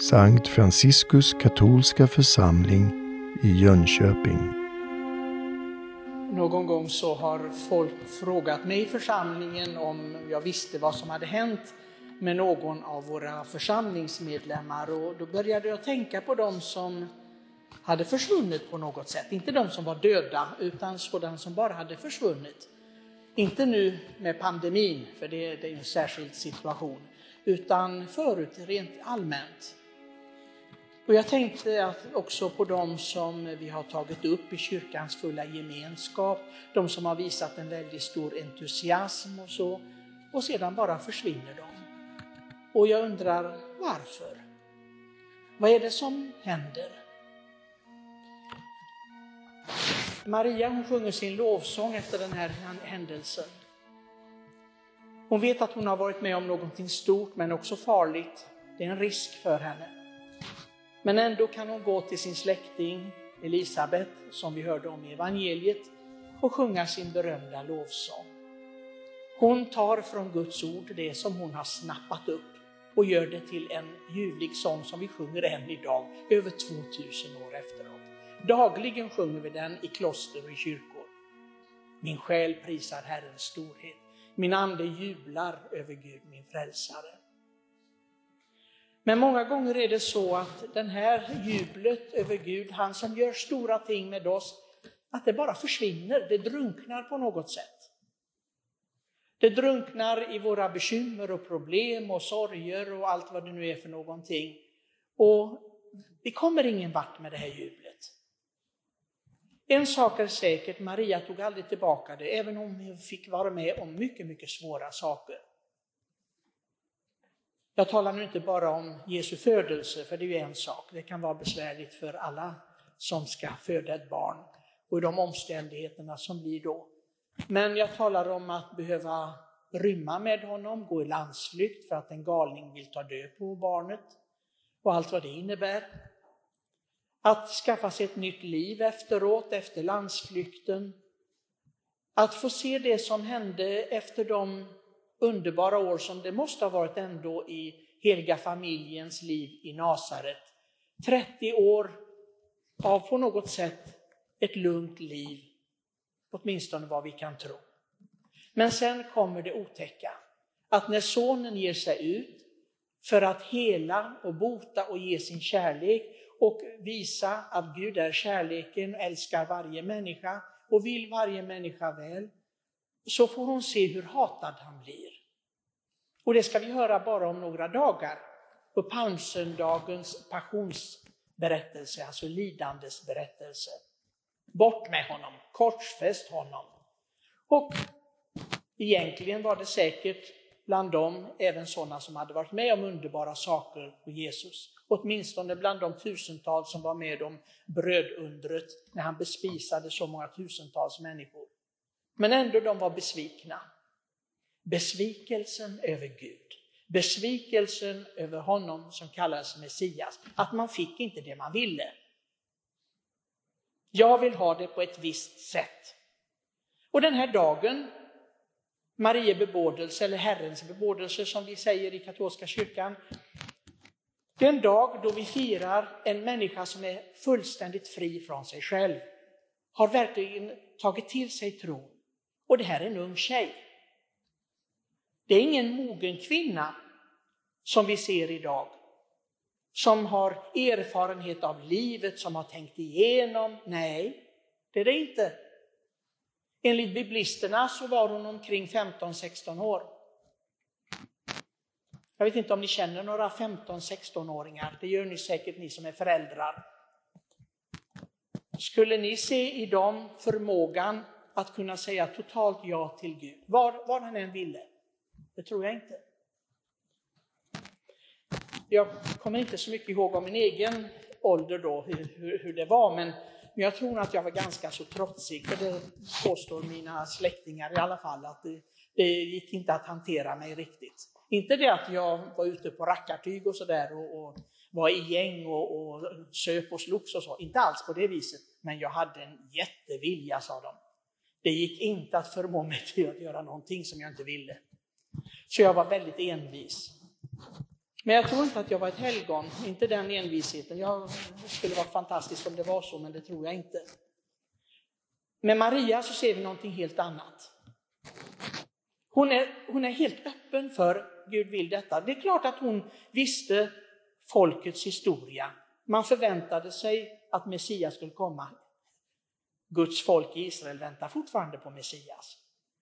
Sankt Franciskus katolska församling i Jönköping. Någon gång så har folk frågat mig i församlingen om jag visste vad som hade hänt med någon av våra församlingsmedlemmar och då började jag tänka på dem som hade försvunnit på något sätt. Inte de som var döda, utan sådana som bara hade försvunnit. Inte nu med pandemin, för det, det är en särskild situation, utan förut rent allmänt. Och jag tänkte att också på de som vi har tagit upp i kyrkans fulla gemenskap, de som har visat en väldigt stor entusiasm och så, och sedan bara försvinner de. Och jag undrar varför? Vad är det som händer? Maria hon sjunger sin lovsång efter den här händelsen. Hon vet att hon har varit med om någonting stort men också farligt. Det är en risk för henne. Men ändå kan hon gå till sin släkting Elisabet, som vi hörde om i evangeliet, och sjunga sin berömda lovsång. Hon tar från Guds ord det som hon har snappat upp och gör det till en ljuvlig sång som vi sjunger än idag, över 2000 år efteråt. Dagligen sjunger vi den i kloster och i kyrkor. Min själ prisar Herrens storhet. Min ande jublar över Gud, min frälsare. Men många gånger är det så att den här jublet över Gud, han som gör stora ting med oss, att det bara försvinner, det drunknar på något sätt. Det drunknar i våra bekymmer och problem och sorger och allt vad det nu är för någonting. Och vi kommer ingen vart med det här jublet. En sak är säkert, Maria tog aldrig tillbaka det, även om hon fick vara med om mycket, mycket svåra saker. Jag talar nu inte bara om Jesu födelse, för det är ju en sak. Det kan vara besvärligt för alla som ska föda ett barn och de omständigheterna som blir då. Men jag talar om att behöva rymma med honom, gå i landsflykt för att en galning vill ta död på barnet och allt vad det innebär. Att skaffa sig ett nytt liv efteråt, efter landsflykten. Att få se det som hände efter de underbara år som det måste ha varit ändå i heliga familjens liv i Nasaret. 30 år av på något sätt ett lugnt liv, åtminstone vad vi kan tro. Men sen kommer det otäcka, att när sonen ger sig ut för att hela och bota och ge sin kärlek och visa att Gud är kärleken och älskar varje människa och vill varje människa väl, så får hon se hur hatad han blir. Och det ska vi höra bara om några dagar på palmsöndagens passionsberättelse, alltså lidandes berättelse. Bort med honom, korsfäst honom. Och egentligen var det säkert bland dem även sådana som hade varit med om underbara saker på Jesus. Åtminstone bland de tusentals som var med om brödundret när han bespisade så många tusentals människor. Men ändå de var besvikna. Besvikelsen över Gud. Besvikelsen över honom som kallades Messias. Att man fick inte det man ville. Jag vill ha det på ett visst sätt. Och den här dagen, Marie bebådelse eller Herrens bebådelse som vi säger i katolska kyrkan, det är en dag då vi firar en människa som är fullständigt fri från sig själv. Har verkligen tagit till sig tron. Och det här är en ung tjej. Det är ingen mogen kvinna som vi ser idag. Som har erfarenhet av livet, som har tänkt igenom. Nej, det är det inte. Enligt biblisterna så var hon omkring 15-16 år. Jag vet inte om ni känner några 15-16-åringar, det gör ni säkert ni som är föräldrar. Skulle ni se i dem förmågan att kunna säga totalt ja till Gud, var, var han än ville? Det tror jag inte. Jag kommer inte så mycket ihåg om min egen ålder då, hur, hur, hur det var, men, men jag tror att jag var ganska så trotsig, för det påstår mina släktingar i alla fall, att det, det gick inte att hantera mig riktigt. Inte det att jag var ute på rackartyg och sådär och, och, var i gäng och, och söp och slogs och så, inte alls på det viset. Men jag hade en jättevilja, sa de. Det gick inte att förmå mig till att göra någonting som jag inte ville. Så jag var väldigt envis. Men jag tror inte att jag var ett helgon, inte den envisheten. Jag skulle vara fantastiskt om det var så, men det tror jag inte. Med Maria så ser vi någonting helt annat. Hon är, hon är helt öppen för Gud vill detta. Det är klart att hon visste folkets historia. Man förväntade sig att Messias skulle komma. Guds folk i Israel väntar fortfarande på Messias.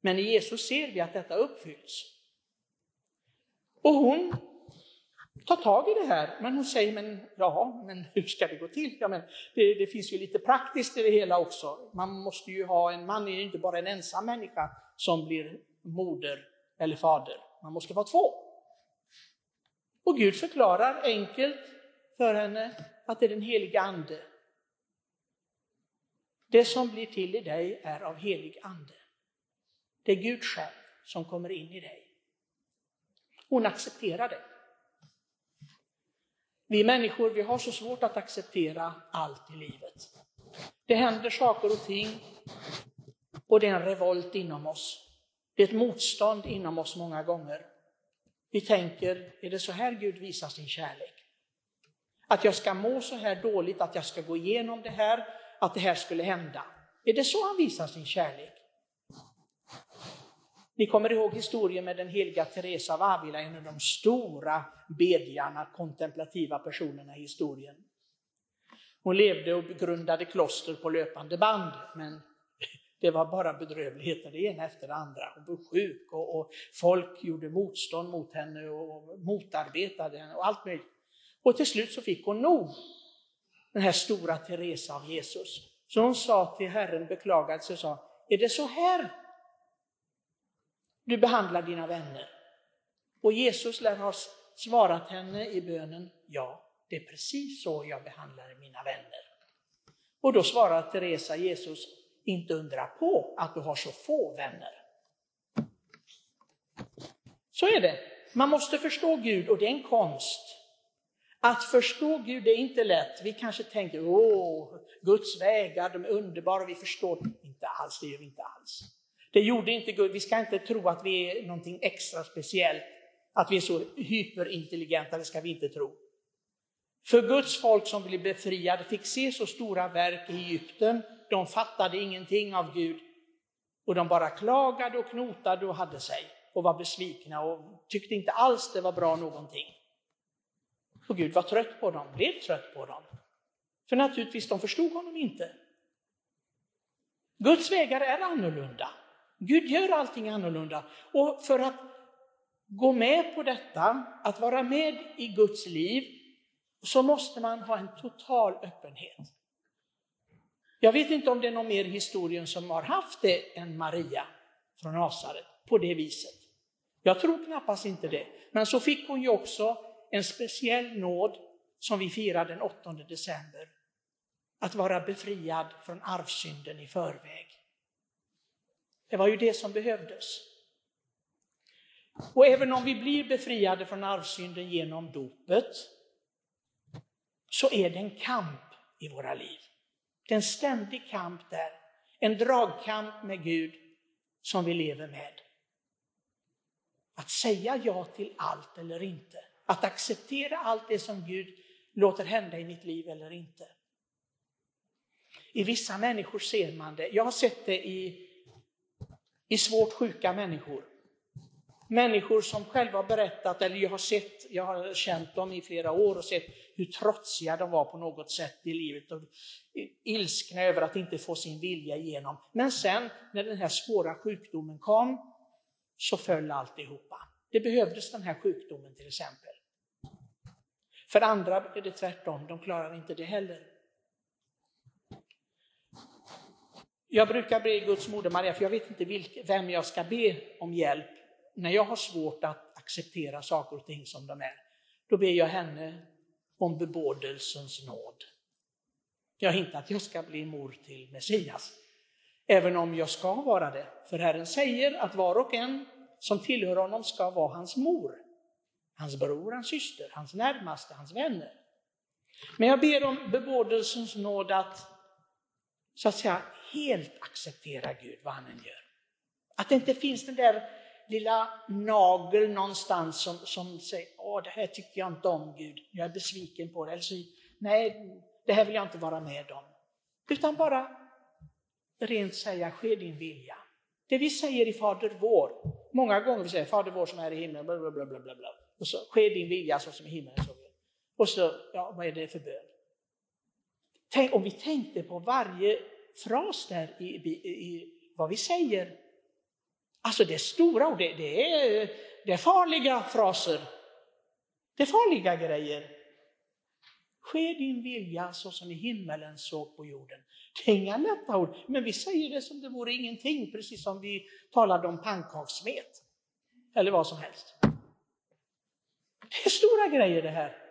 Men i Jesus ser vi att detta uppfylls. Och hon tar tag i det här, men hon säger, men ja, men hur ska det gå till? Ja, men det, det finns ju lite praktiskt i det hela också. Man måste ju ha en man, är ju inte bara en ensam människa som blir moder eller fader. Man måste vara två. Och Gud förklarar enkelt för henne att det är den heliga ande. Det som blir till i dig är av helig ande. Det är Gud själv som kommer in i dig. Hon accepterar det. Vi människor vi har så svårt att acceptera allt i livet. Det händer saker och ting och det är en revolt inom oss. Det är ett motstånd inom oss många gånger. Vi tänker, är det så här Gud visar sin kärlek? Att jag ska må så här dåligt, att jag ska gå igenom det här, att det här skulle hända. Är det så han visar sin kärlek? Ni kommer ihåg historien med den heliga Teresa av Avila, en av de stora bedjarna, kontemplativa personerna i historien. Hon levde och grundade kloster på löpande band, men det var bara bedrövligheter, det ena efter det andra. Hon blev sjuk och, och, folk gjorde motstånd mot henne och motarbetade henne och allt möjligt. Och till slut så fick hon nog, den här stora Teresa av Jesus. Så hon sa till Herren, beklagade sig och sa, är det så här du behandlar dina vänner? Och Jesus lär ha svarat henne i bönen, ja, det är precis så jag behandlar mina vänner. Och då svarar Teresa Jesus, inte undra på att du har så få vänner. Så är det. Man måste förstå Gud och det är en konst. Att förstå Gud är inte lätt. Vi kanske tänker, åh, Guds vägar, de är underbara, vi förstår inte alls, det gör vi inte alls. Det gjorde inte Gud, vi ska inte tro att vi är någonting extra speciellt, att vi är så hyperintelligenta, det ska vi inte tro. För Guds folk som blev befriade fick se så stora verk i Egypten, de fattade ingenting av Gud. Och de bara klagade och knotade och hade sig och var besvikna och tyckte inte alls det var bra någonting. Och Gud var trött på dem, blev trött på dem. För naturligtvis, de förstod honom inte. Guds vägar är annorlunda. Gud gör allting annorlunda. Och för att gå med på detta, att vara med i Guds liv, så måste man ha en total öppenhet. Jag vet inte om det är någon mer i historien som har haft det än Maria från Nasaret på det viset. Jag tror knappast inte det. Men så fick hon ju också en speciell nåd som vi firar den 8 december. Att vara befriad från arvsynden i förväg. Det var ju det som behövdes. Och även om vi blir befriade från arvsynden genom dopet, så är det en kamp i våra liv. Det är en ständig kamp där. En dragkamp med Gud som vi lever med. Att säga ja till allt eller inte. Att acceptera allt det som Gud låter hända i mitt liv eller inte. I vissa människor ser man det. Jag har sett det i, i svårt sjuka människor. Människor som själva har berättat, eller jag har sett, jag har känt dem i flera år och sett hur trotsiga de var på något sätt i livet och ilskna över att inte få sin vilja igenom. Men sen när den här svåra sjukdomen kom så föll alltihopa. Det behövdes den här sjukdomen till exempel. För andra är det tvärtom, de klarar inte det heller. Jag brukar be Guds moder Maria, för jag vet inte vem jag ska be om hjälp när jag har svårt att acceptera saker och ting som de är. Då ber jag henne om bebådelsens nåd. Jag har inte att jag ska bli mor till Messias, även om jag ska vara det. För Herren säger att var och en som tillhör honom ska vara hans mor, hans bror, hans syster, hans närmaste, hans vänner. Men jag ber om bebådelsens nåd att, så att säga, helt acceptera Gud, vad han än gör. Att det inte finns den där lilla nagel någonstans som, som säger, åh det här tycker jag inte om Gud, jag är besviken på det. Eller så, nej, det här vill jag inte vara med om. Utan bara rent säga, ske din vilja. Det vi säger i Fader vår, många gånger vi säger Fader vår som är i himlen, bla bla bla bla bla. Och så, ske din vilja så som i himlen. Så. Och så, ja vad är det för bön? Tänk, om vi tänkte på varje fras där i, i, i vad vi säger. Alltså det är stora ord, det, det, är, det är farliga fraser. Det är farliga grejer. Ske din vilja så som i himmelen så på jorden. Det är inga lätta ord, men vi säger det som det vore ingenting, precis som vi talade om pannkakssmet. Eller vad som helst. Det är stora grejer det här.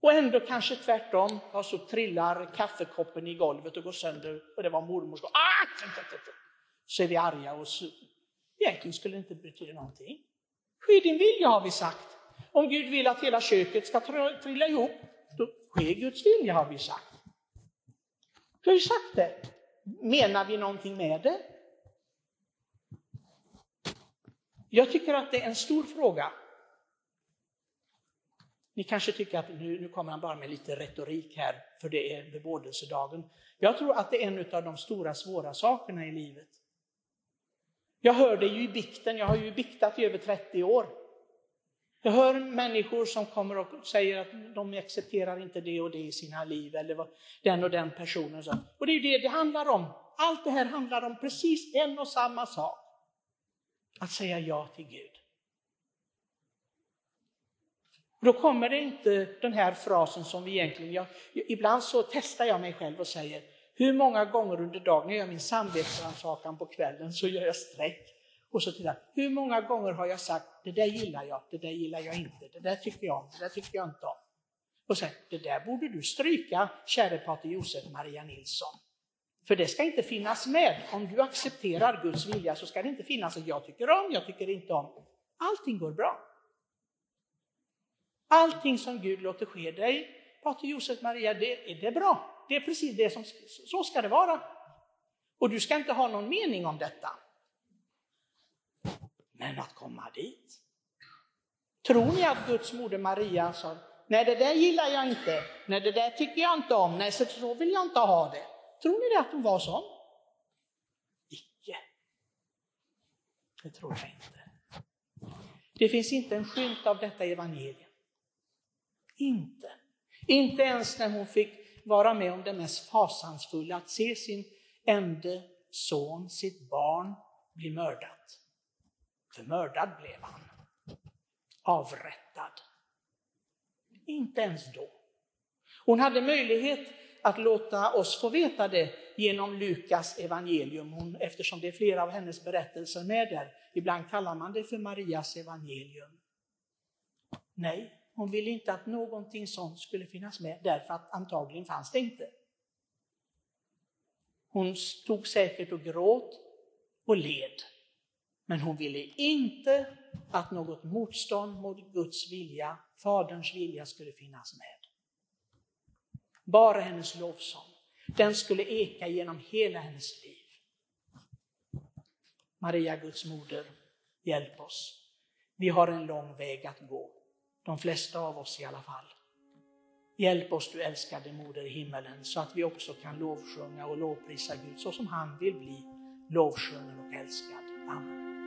Och ändå kanske tvärtom, ja, så trillar kaffekoppen i golvet och går sönder och det var mormors ah! Så är vi arga och så, egentligen skulle det inte betyda någonting. Ske din vilja har vi sagt. Om Gud vill att hela köket ska trilla ihop, då sker Guds vilja har vi sagt. Vi har ju sagt det. Menar vi någonting med det? Jag tycker att det är en stor fråga. Ni kanske tycker att nu, nu kommer han bara med lite retorik här, för det är bebådelsedagen. Jag tror att det är en av de stora svåra sakerna i livet. Jag hör det ju i bikten, jag har ju biktat i över 30 år. Jag hör människor som kommer och säger att de accepterar inte det och det i sina liv, eller den och den personen. Och det är ju det det handlar om. Allt det här handlar om precis en och samma sak. Att säga ja till Gud. Då kommer det inte den här frasen som vi egentligen, jag, ibland så testar jag mig själv och säger, hur många gånger under dagen, när jag gör min samvetsrannsakan på kvällen, så gör jag streck och så tittar hur många gånger har jag sagt, det där gillar jag, det där gillar jag inte, det där tycker jag om, det där tycker jag inte om. Och sen, det där borde du stryka, käre pater Josef Maria Nilsson. För det ska inte finnas med. Om du accepterar Guds vilja så ska det inte finnas att jag tycker om, jag tycker inte om. Allting går bra. Allting som Gud låter ske dig, pater Josef Maria, det, det är bra. Det är precis det som, så ska det vara. Och du ska inte ha någon mening om detta. Men att komma dit. Tror ni att Guds moder Maria sa, nej det där gillar jag inte, nej det där tycker jag inte om, nej så vill jag inte ha det. Tror ni det att hon var sån? Icke. Det tror jag inte. Det finns inte en skymt av detta evangelium. Inte. Inte ens när hon fick vara med om det mest fasansfulla, att se sin enda son, sitt barn, bli mördat. För mördad blev han. Avrättad. Inte ens då. Hon hade möjlighet att låta oss få veta det genom Lukas evangelium, hon, eftersom det är flera av hennes berättelser med där. Ibland kallar man det för Marias evangelium. Nej, hon ville inte att någonting sånt skulle finnas med, därför att antagligen fanns det inte. Hon stod säkert och gråt och led. Men hon ville inte att något motstånd mot Guds vilja, Faderns vilja, skulle finnas med. Bara hennes lovsång, den skulle eka genom hela hennes liv. Maria, Guds moder, hjälp oss. Vi har en lång väg att gå, de flesta av oss i alla fall. Hjälp oss du älskade Moder i himmelen så att vi också kan lovsjunga och lovprisa Gud så som han vill bli lovsjungen och älskad. Amen.